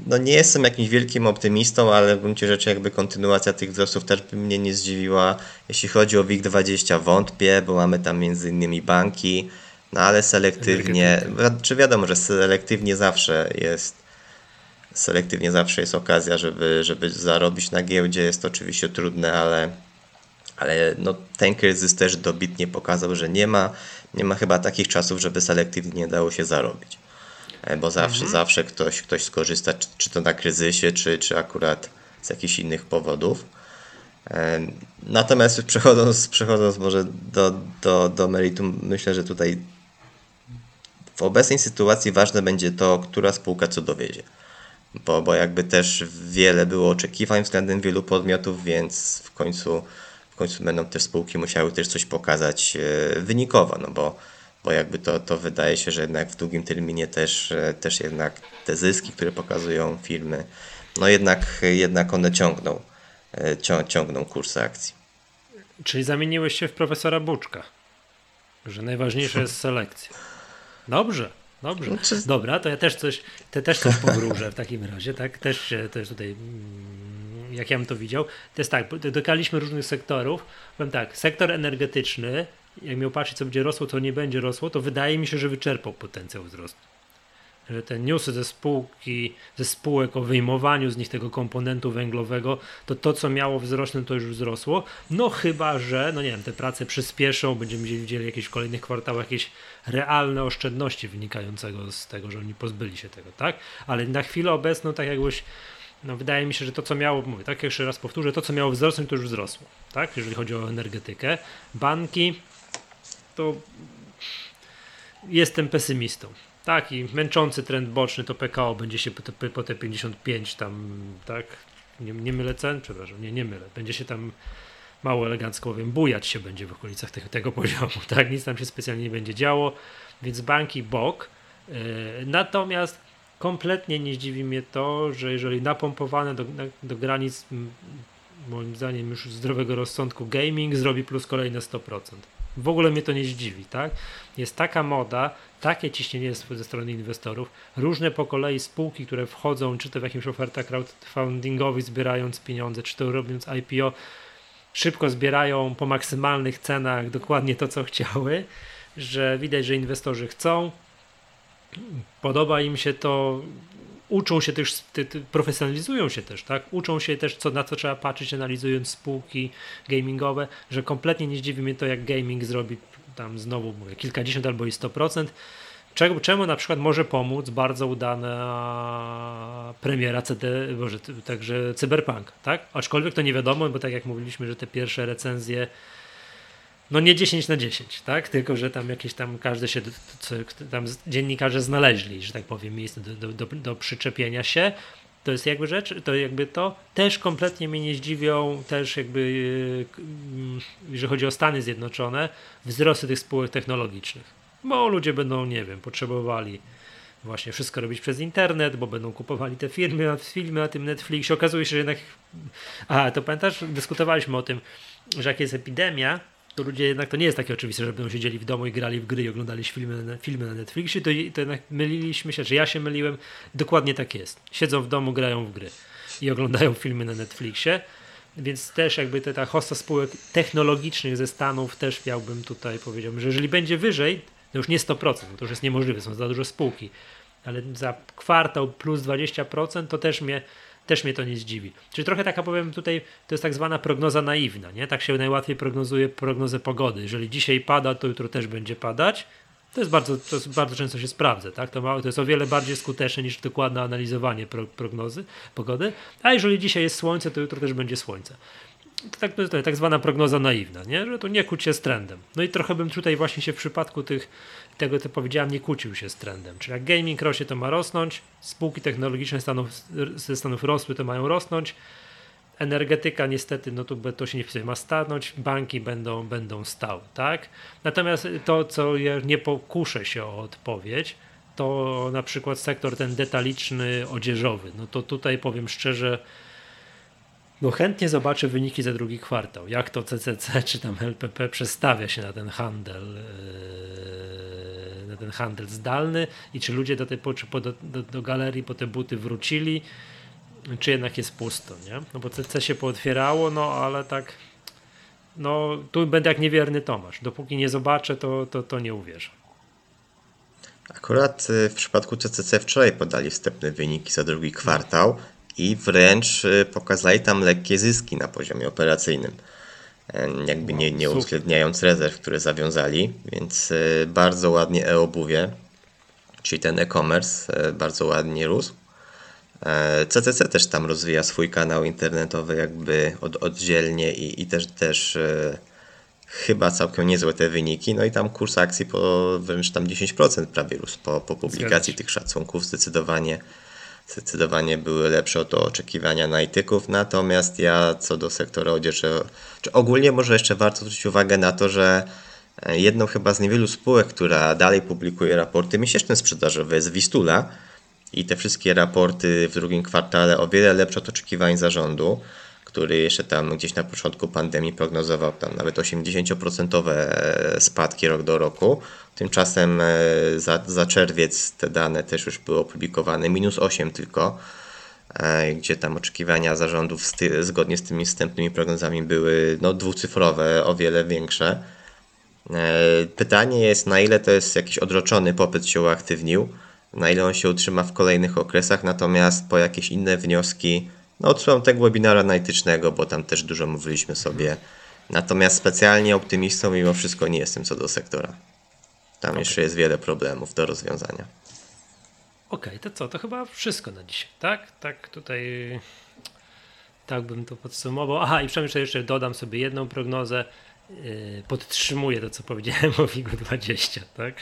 No nie jestem jakimś wielkim optymistą, ale w gruncie rzeczy jakby kontynuacja tych wzrostów też by mnie nie zdziwiła. Jeśli chodzi o WIG20 wątpię, bo mamy tam między innymi banki, no ale selektywnie, czy wiadomo, że selektywnie zawsze jest selektywnie zawsze jest okazja, żeby, żeby zarobić na giełdzie. Jest to oczywiście trudne, ale, ale no, ten kryzys też dobitnie pokazał, że nie ma, nie ma chyba takich czasów, żeby selektywnie nie dało się zarobić. E, bo zawsze, mhm. zawsze ktoś, ktoś skorzysta, czy, czy to na kryzysie, czy, czy akurat z jakichś innych powodów. E, natomiast przechodząc, przechodząc może do, do, do meritum, myślę, że tutaj w obecnej sytuacji ważne będzie to, która spółka co dowiezie. Bo, bo jakby też wiele było oczekiwań względem wielu podmiotów, więc w końcu, w końcu będą te spółki musiały też coś pokazać e, wynikowo, no bo, bo jakby to, to wydaje się, że jednak w długim terminie też, e, też jednak te zyski, które pokazują firmy, no jednak, jednak one ciągną, e, ciągną kursy akcji. Czyli zamieniłeś się w profesora Buczka, że najważniejsza jest selekcja. Dobrze, dobrze. Znaczy- Dobra, to ja też coś, te też coś powróżę w takim razie, tak? Też, też tutaj, mm, jak ja bym to widział, to jest tak, dokaliśmy różnych sektorów. Powiem tak, sektor energetyczny, jak miał patrzeć, co będzie rosło, co nie będzie rosło, to wydaje mi się, że wyczerpał potencjał wzrostu że te newsy ze spółki, ze spółek o wyjmowaniu z nich tego komponentu węglowego, to to, co miało wzrosnąć, to już wzrosło. No chyba, że, no nie wiem, te prace przyspieszą, będziemy widzieli jakieś w kolejnych kwartałach jakieś realne oszczędności wynikającego z tego, że oni pozbyli się tego, tak? Ale na chwilę obecną, tak jakbyś, no wydaje mi się, że to, co miało, mówię, tak jeszcze raz powtórzę, to, co miało wzrosnąć, to już wzrosło, tak? Jeżeli chodzi o energetykę. Banki, to jestem pesymistą Taki męczący trend boczny to PKO będzie się po te, po te 55 tam, tak? Nie, nie mylę cen, przepraszam, nie, nie mylę. Będzie się tam mało elegancko powiem, bujać się będzie w okolicach tego, poziomu, tak? Nic tam się specjalnie nie będzie działo, więc banki bok. Yy, natomiast kompletnie nie zdziwi mnie to, że jeżeli napompowane do, do granic, moim zdaniem już zdrowego rozsądku gaming zrobi plus kolejne 100%. W ogóle mnie to nie zdziwi, tak? Jest taka moda, takie ciśnienie ze strony inwestorów, różne po kolei spółki, które wchodzą, czy to w jakimś ofertach crowdfundingowych zbierając pieniądze, czy to robiąc IPO, szybko zbierają po maksymalnych cenach dokładnie to, co chciały, że widać, że inwestorzy chcą, podoba im się to, uczą się też, profesjonalizują się też, tak? Uczą się też, co, na co trzeba patrzeć, analizując spółki gamingowe, że kompletnie nie zdziwi mnie to, jak gaming zrobi tam znowu mówię, kilkadziesiąt albo i 100%. Czemu, czemu na przykład może pomóc bardzo udana premiera CD, boże, także Cyberpunk, tak? Aczkolwiek to nie wiadomo, bo tak jak mówiliśmy, że te pierwsze recenzje no nie 10 na 10, tak? Tylko, że tam jakieś tam każdy się, tam dziennikarze znaleźli, że tak powiem, miejsce do, do, do, przyczepienia się. To jest jakby rzecz, to jakby to też kompletnie mnie nie zdziwią, też jakby, yy, jeżeli chodzi o Stany Zjednoczone, wzrosty tych spółek technologicznych. Bo ludzie będą, nie wiem, potrzebowali właśnie wszystko robić przez internet, bo będą kupowali te firmy, filmy na tym Netflixie. Okazuje się, że jednak. A, to pamiętasz, dyskutowaliśmy o tym, że jak jest epidemia, to ludzie jednak to nie jest takie oczywiste, że będą siedzieli w domu i grali w gry i oglądali filmy, filmy na Netflixie, to, to jednak myliliśmy się, że ja się myliłem. Dokładnie tak jest. Siedzą w domu, grają w gry i oglądają filmy na Netflixie. Więc też jakby te, ta hosta spółek technologicznych ze Stanów też miałbym tutaj powiedział, że jeżeli będzie wyżej, to już nie 100%, to już jest niemożliwe, są za dużo spółki, ale za kwartał plus 20% to też mnie też mnie to nie zdziwi. Czyli trochę taka powiem tutaj, to jest tak zwana prognoza naiwna, nie? Tak się najłatwiej prognozuje prognozę pogody. Jeżeli dzisiaj pada, to jutro też będzie padać. To jest bardzo, to jest bardzo często się sprawdza, tak? To, ma, to jest o wiele bardziej skuteczne niż dokładne analizowanie pro, prognozy pogody. A jeżeli dzisiaj jest słońce, to jutro też będzie słońce. Tak, to tak zwana prognoza naiwna, nie? że to nie kłóć się z trendem. No i trochę bym tutaj właśnie się w przypadku tych tego co powiedziałem, nie kłócił się z trendem. Czyli jak gaming rośnie, to ma rosnąć, spółki technologiczne Stanów, ze Stanów rosły, to mają rosnąć. Energetyka niestety, no to, to się nie wpisuje, ma stanąć, banki będą, będą stały, tak? Natomiast to, co ja nie pokuszę się o odpowiedź, to na przykład sektor ten detaliczny, odzieżowy. No to tutaj powiem szczerze, no chętnie zobaczę wyniki za drugi kwartał. Jak to CCC czy tam LPP przestawia się na ten handel, yy, na ten handel zdalny i czy ludzie do, tej, do, do, do galerii po te buty wrócili, czy jednak jest pusto, nie? No bo CC się pootwierało, no ale tak no tu będę jak niewierny Tomasz. Dopóki nie zobaczę, to, to, to nie uwierzę. Akurat y, w przypadku CCC wczoraj podali wstępne wyniki za drugi kwartał i wręcz y, pokazali tam lekkie zyski na poziomie operacyjnym. E, jakby nie, nie uwzględniając rezerw, które zawiązali, więc y, bardzo ładnie e-obuwie, czyli ten e-commerce bardzo ładnie rósł. CCC e, też tam rozwija swój kanał internetowy jakby od, oddzielnie i, i też, też chyba całkiem niezłe te wyniki. No i tam kurs akcji po wręcz tam 10% prawie rósł po, po publikacji tych szacunków. Zdecydowanie, zdecydowanie były lepsze od oczekiwania analityków. Natomiast ja co do sektora odzieży, czy ogólnie może jeszcze warto zwrócić uwagę na to, że e, jedną chyba z niewielu spółek, która dalej publikuje raporty miesięczne sprzedażowe jest Wistula i te wszystkie raporty w drugim kwartale o wiele lepsze od oczekiwań zarządu który jeszcze tam gdzieś na początku pandemii prognozował tam nawet 80% e, spadki rok do roku. Tymczasem e, za, za czerwiec te dane też już były opublikowane, minus 8 tylko, e, gdzie tam oczekiwania zarządów zgodnie z tymi wstępnymi prognozami były no, dwucyfrowe, o wiele większe. Pytanie jest, na ile to jest jakiś odroczony popyt się uaktywnił, na ile on się utrzyma w kolejnych okresach, natomiast po jakieś inne wnioski no, odsyłam tego webinara analitycznego, bo tam też dużo mówiliśmy sobie. Natomiast specjalnie optymistą mimo wszystko nie jestem co do sektora. Tam okay. jeszcze jest wiele problemów do rozwiązania. Okej, okay, to co? To chyba wszystko na dzisiaj, tak? Tak, tutaj tak bym to podsumował. Aha, i przynajmniej jeszcze dodam sobie jedną prognozę. Yy, podtrzymuję to, co powiedziałem o WIG-20, tak?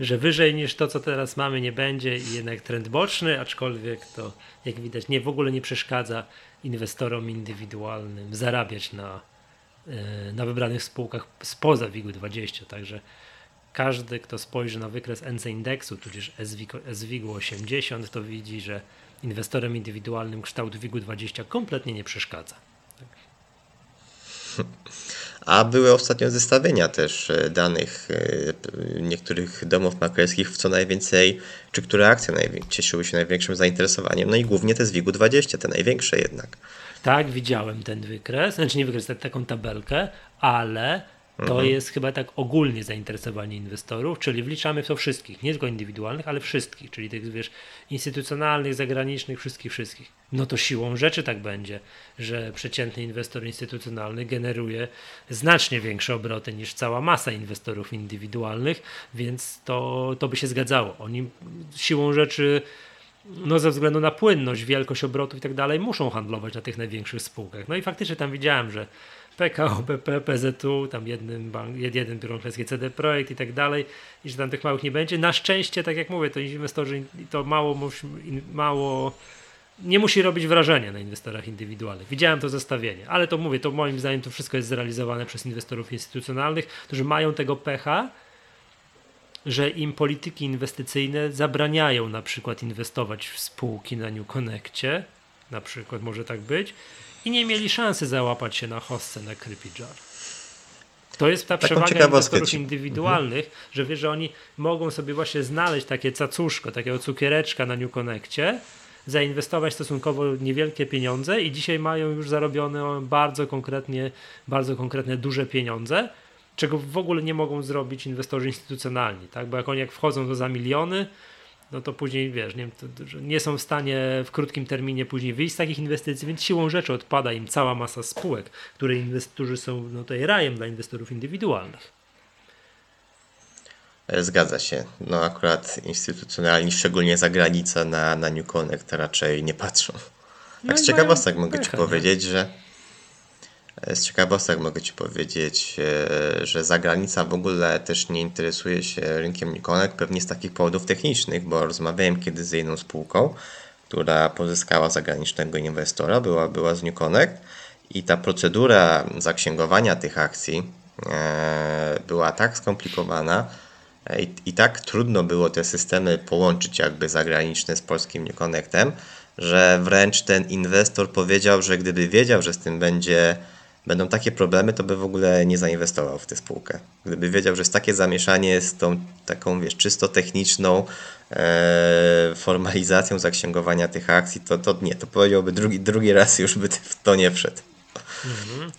że wyżej niż to, co teraz mamy, nie będzie i jednak trend boczny, aczkolwiek to, jak widać, nie w ogóle nie przeszkadza inwestorom indywidualnym zarabiać na, yy, na wybranych spółkach spoza WIG-20, także każdy, kto spojrzy na wykres NC indeksu, tudzież SWIG 80, to widzi, że inwestorem indywidualnym kształt WIG-20 kompletnie nie przeszkadza. A były ostatnio zestawienia też e, danych e, niektórych domów maklerskich, w co najwięcej, czy które akcje cieszyły się największym zainteresowaniem. No i głównie te z WIG-u 20, te największe jednak. Tak, widziałem ten wykres, znaczy nie wykres, taką tabelkę, ale to mhm. jest chyba tak ogólnie zainteresowanie inwestorów, czyli wliczamy w to wszystkich, nie tylko indywidualnych, ale wszystkich, czyli tych wiesz, instytucjonalnych, zagranicznych, wszystkich, wszystkich. No to siłą rzeczy tak będzie, że przeciętny inwestor instytucjonalny generuje znacznie większe obroty niż cała masa inwestorów indywidualnych, więc to, to by się zgadzało. Oni siłą rzeczy no ze względu na płynność, wielkość obrotów i tak dalej, muszą handlować na tych największych spółkach. No i faktycznie tam widziałem, że PKO, BP, PZU, tam jednym bank, jeden biuro klęskie CD Projekt i tak dalej, i że tam tych małych nie będzie. Na szczęście, tak jak mówię, to inwestorzy to mało, mało nie musi robić wrażenia na inwestorach indywidualnych. Widziałem to zestawienie, ale to mówię, to moim zdaniem to wszystko jest zrealizowane przez inwestorów instytucjonalnych, którzy mają tego pecha, że im polityki inwestycyjne zabraniają na przykład inwestować w spółki na New Connectie, na przykład może tak być, i nie mieli szansy załapać się na hossę na Krypidżar. To jest ta Taką przewaga inwestorów indywidualnych, mhm. że wie, że oni mogą sobie właśnie znaleźć takie cacuszko, takiego cukiereczka na New Connectie, zainwestować stosunkowo niewielkie pieniądze i dzisiaj mają już zarobione bardzo konkretnie, bardzo konkretne duże pieniądze, czego w ogóle nie mogą zrobić inwestorzy instytucjonalni, tak? Bo jak oni jak wchodzą to za miliony, no to później wiesz, nie, nie są w stanie w krótkim terminie później wyjść z takich inwestycji, więc siłą rzeczy odpada im cała masa spółek, które inwestorzy są no, tutaj rajem dla inwestorów indywidualnych. E, zgadza się. No akurat instytucjonalni, szczególnie za granicę na, na New Connect raczej nie patrzą. Tak no z ciekawostek mogę Ci powiedzieć, że z ciekawostek mogę Ci powiedzieć, e, że zagranica w ogóle też nie interesuje się rynkiem Nikonek, pewnie z takich powodów technicznych, bo rozmawiałem kiedyś z jedną spółką, która pozyskała zagranicznego inwestora, była, była z Newconnect i ta procedura zaksięgowania tych akcji e, była tak skomplikowana e, i, i tak trudno było te systemy połączyć jakby zagraniczne z polskim Newconnectem, że wręcz ten inwestor powiedział, że gdyby wiedział, że z tym będzie będą takie problemy, to by w ogóle nie zainwestował w tę spółkę. Gdyby wiedział, że jest takie zamieszanie z tą taką, wiesz, czysto techniczną e, formalizacją zaksięgowania tych akcji, to, to nie, to powiedziałby drugi, drugi raz już by w to nie wszedł.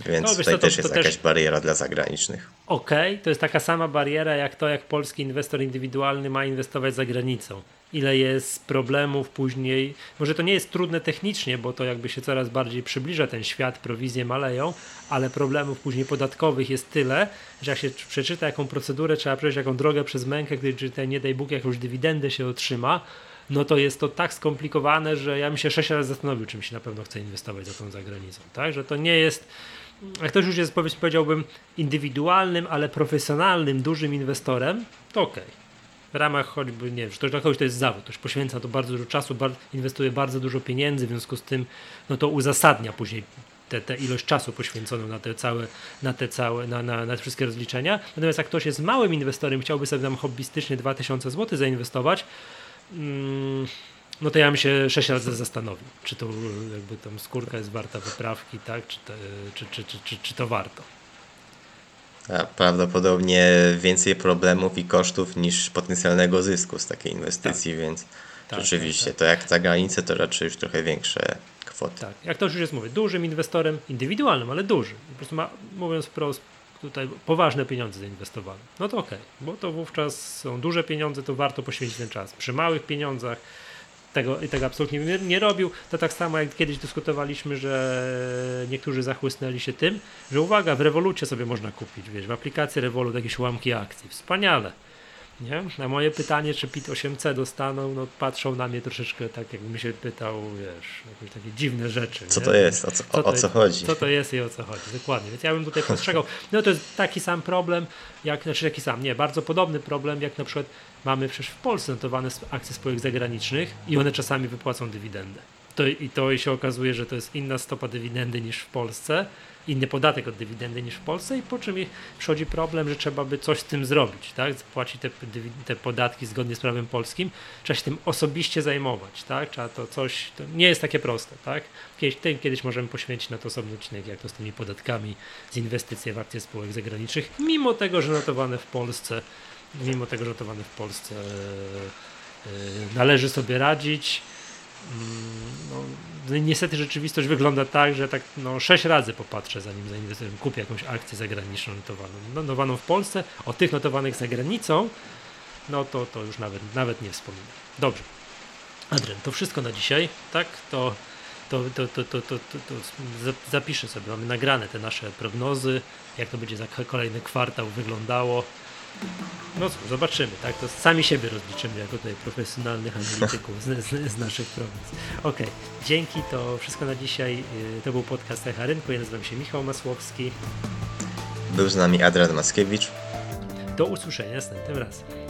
Więc No, tutaj to- też to jest też- jakaś bariera dla zagranicznych. Okej, to jest taka sama bariera jak to, jak polski inwestor indywidualny ma inwestować za granicą. Ile jest problemów później. Może to nie jest trudne technicznie, bo to jakby się coraz bardziej przybliża ten świat, prowizje maleją, ale problemów później podatkowych jest tyle, że jak się przeczyta, jaką procedurę trzeba przejść, jaką drogę przez mękę, gdy czy nie daj Bóg jakąś dywidendę się otrzyma, no to jest to tak skomplikowane, że ja bym się sześć razy zastanowił, czym się na pewno chce inwestować za tą zagranicą. Tak? Że to nie jest jak ktoś już jest, powiedz- powiedziałbym, indywidualnym, ale profesjonalnym, dużym inwestorem, to okej. W ramach choćby, nie wiem, to dla to jest zawód, ktoś poświęca to bardzo dużo czasu, inwestuje bardzo dużo pieniędzy, w związku z tym, no to uzasadnia później tę ilość czasu poświęconą na te całe, na te całe, na, na, na wszystkie rozliczenia. Natomiast jak ktoś jest małym inwestorem, chciałby sobie tam hobbystycznie 2000 zł zainwestować, mm, no to ja bym się sześć razy zastanowił, czy to jakby tam skórka jest warta wyprawki, tak, czy, czy, czy, czy, czy, czy to warto. Prawdopodobnie więcej problemów i kosztów niż potencjalnego zysku z takiej inwestycji, więc Tak, rzeczywiście tak, to jak za granicę to raczej już trochę większe kwoty. Tak, jak ktoś już jest, mówię, dużym inwestorem, indywidualnym, ale dużym, po prostu ma, mówiąc wprost, tutaj poważne pieniądze zainwestowane, no to okej, bo to wówczas są duże pieniądze, to warto poświęcić ten czas. Przy małych pieniądzach tego, tego absolutnie nie, nie robił, to tak samo jak kiedyś dyskutowaliśmy, że niektórzy zachłysnęli się tym, że uwaga, w Revolucie sobie można kupić, wiesz, w aplikacji Revolut jakieś ułamki akcji, wspaniale. Nie? Na moje pytanie, czy PIT 8C dostaną, no patrzą na mnie troszeczkę tak, jakbym się pytał, wiesz, jakieś takie dziwne rzeczy. Co nie? to jest? O co, o, to o co chodzi? Co to jest i o co chodzi, dokładnie. Więc ja bym tutaj postrzegał, no to jest taki sam problem, jak, znaczy taki sam, nie, bardzo podobny problem, jak na przykład mamy przecież w Polsce notowane akcje spółek zagranicznych i one czasami wypłacą dywidendę. To, I to się okazuje, że to jest inna stopa dywidendy niż w Polsce, inny podatek od dywidendy niż w Polsce i po czym przychodzi problem, że trzeba by coś z tym zrobić, tak? Płacić te, te podatki zgodnie z prawem polskim, trzeba się tym osobiście zajmować, tak? Trzeba to coś, to nie jest takie proste, tak? Kiedyś, tym kiedyś możemy poświęcić na to osobny odcinek, jak to z tymi podatkami, z inwestycje w akcje spółek zagranicznych, mimo tego, że notowane w Polsce, mimo tego, że notowane w Polsce e, należy sobie radzić. Mm, No, niestety rzeczywistość wygląda tak, że tak no, sześć razy popatrzę, zanim zainwestuję, kupię jakąś akcję zagraniczną notowaną. No, notowaną w Polsce, o tych notowanych za granicą, no to, to już nawet, nawet nie wspominam. Dobrze. Adrian, to wszystko na dzisiaj, tak? To, to, to, to, to, to, to, to za- zapiszę sobie, mamy nagrane te nasze prognozy, jak to będzie za kolejny kwartał wyglądało. No cóż, zobaczymy, tak? To sami siebie rozliczymy jako tutaj profesjonalnych analityków z, z, z naszych prognoz. Okej, dzięki, to wszystko na dzisiaj. Yy, To był podcast Echa Rynku, ja nazywam się Michał Masłowski. Był z nami Adrian Mackiewicz. Do usłyszenia następnym razem.